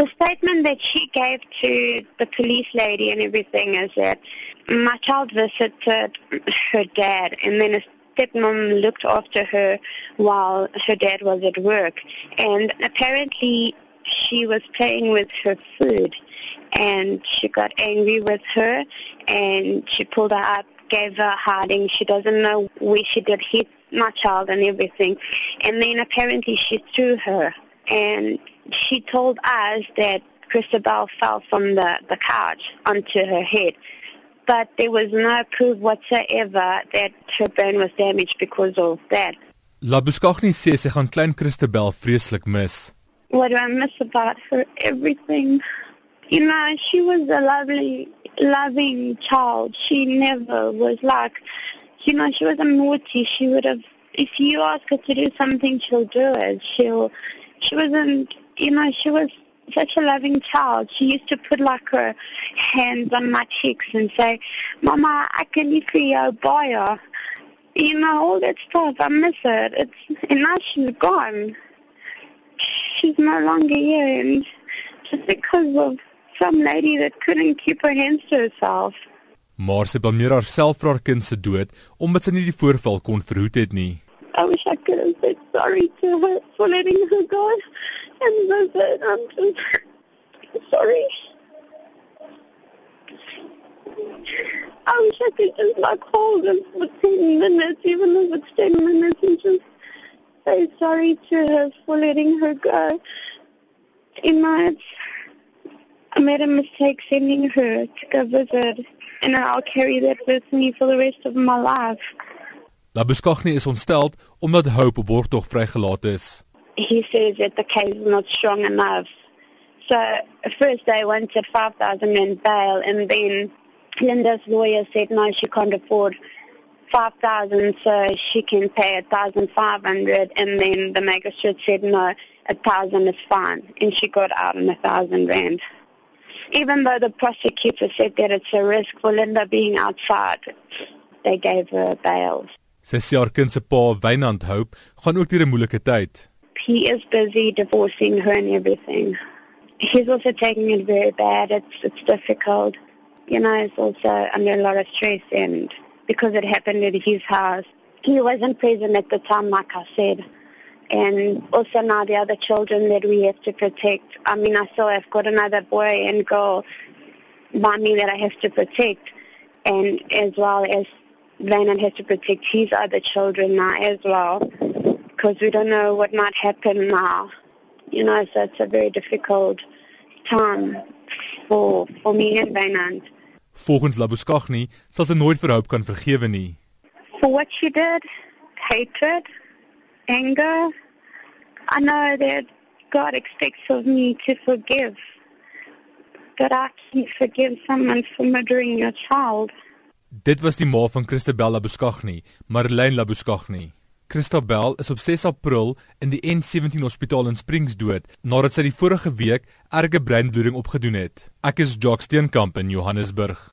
The statement that she gave to the police lady and everything is that my child visited her dad and then a stepmom looked after her while her dad was at work. And apparently she was playing with her food and she got angry with her and she pulled her up, gave her a hiding. She doesn't know where she did hit my child and everything. And then apparently she threw her and she told us that Christabel fell from the, the couch onto her head. But there was no proof whatsoever that her brain was damaged because of that. Labuschagne sê sy gaan klein Christabel vreeslik mis. What do I miss about her? Everything. You know, she was a lovely, loving child. She never was like, you know, she wasn't naughty. She would have, if you ask her to do something, she'll do it. She'll, she wasn't, you know, she was such a loving child. She used to put like her hands on my cheeks and say, Mama, I can eat your boy. You know, all that stuff. I miss it. It's, and now she's gone. She's no longer here. And just because of some lady that couldn't keep her hands to herself. Maar sy blameer haarself vir haar kind se dood omdat sy nie die voorval kon verhoed het nie. I wish I could have said sorry to her for letting her go and visit. I'm just sorry. I wish I could just like hold her for 10 minutes, even if it's 10 minutes, and just say sorry to her for letting her go. Know, it's, I made a mistake sending her to go visit, and I'll carry that with me for the rest of my life. Labuskaghni is ontstel omdat Hope op borgtog vrygelaat is. He says that the case is not strong enough. So first they wanted 5,000 rand bail and then Linda's lawyer said no, she can't afford 5,000 so she can pay 1,500 and then the magistrate said no, 1,000 is fine and she got out on 1,000 rand. Even though the prosecutor said that it's a risk for Linda being outside, they gave her bail. Sy sê haar kind se pa, Wynand Hope, gaan ook deur 'n moeilike tyd. He is busy divorcing her and everything. He's also taking it very bad. It's it's difficult. You know, he's also under a lot of stress and because it happened at his house. He wasn't present at the time, like I said. And also now the other children that we have to protect. I mean, I still have got another boy and girl by me that I have to protect. And as well as Lennon has to protect his other children now as well because we don't know what might happen now. You know, so it's a very difficult time for for me and Wynand. Volgens Labuschagne sal sy nooit vir Hope kan vergewe nie. For what she did, hatred, anger. I know that God expects of me to forgive. But I can't forgive someone for murdering your child. Dit was die ma van Christabella Buskagni, Marlene Labuskagni. Christabel is op 6 April in die N17 Hospitaal in Springs dood nadat sy die vorige week erge breinbloeding opgedoen het. Ek is Jock Steenkamp in Johannesburg.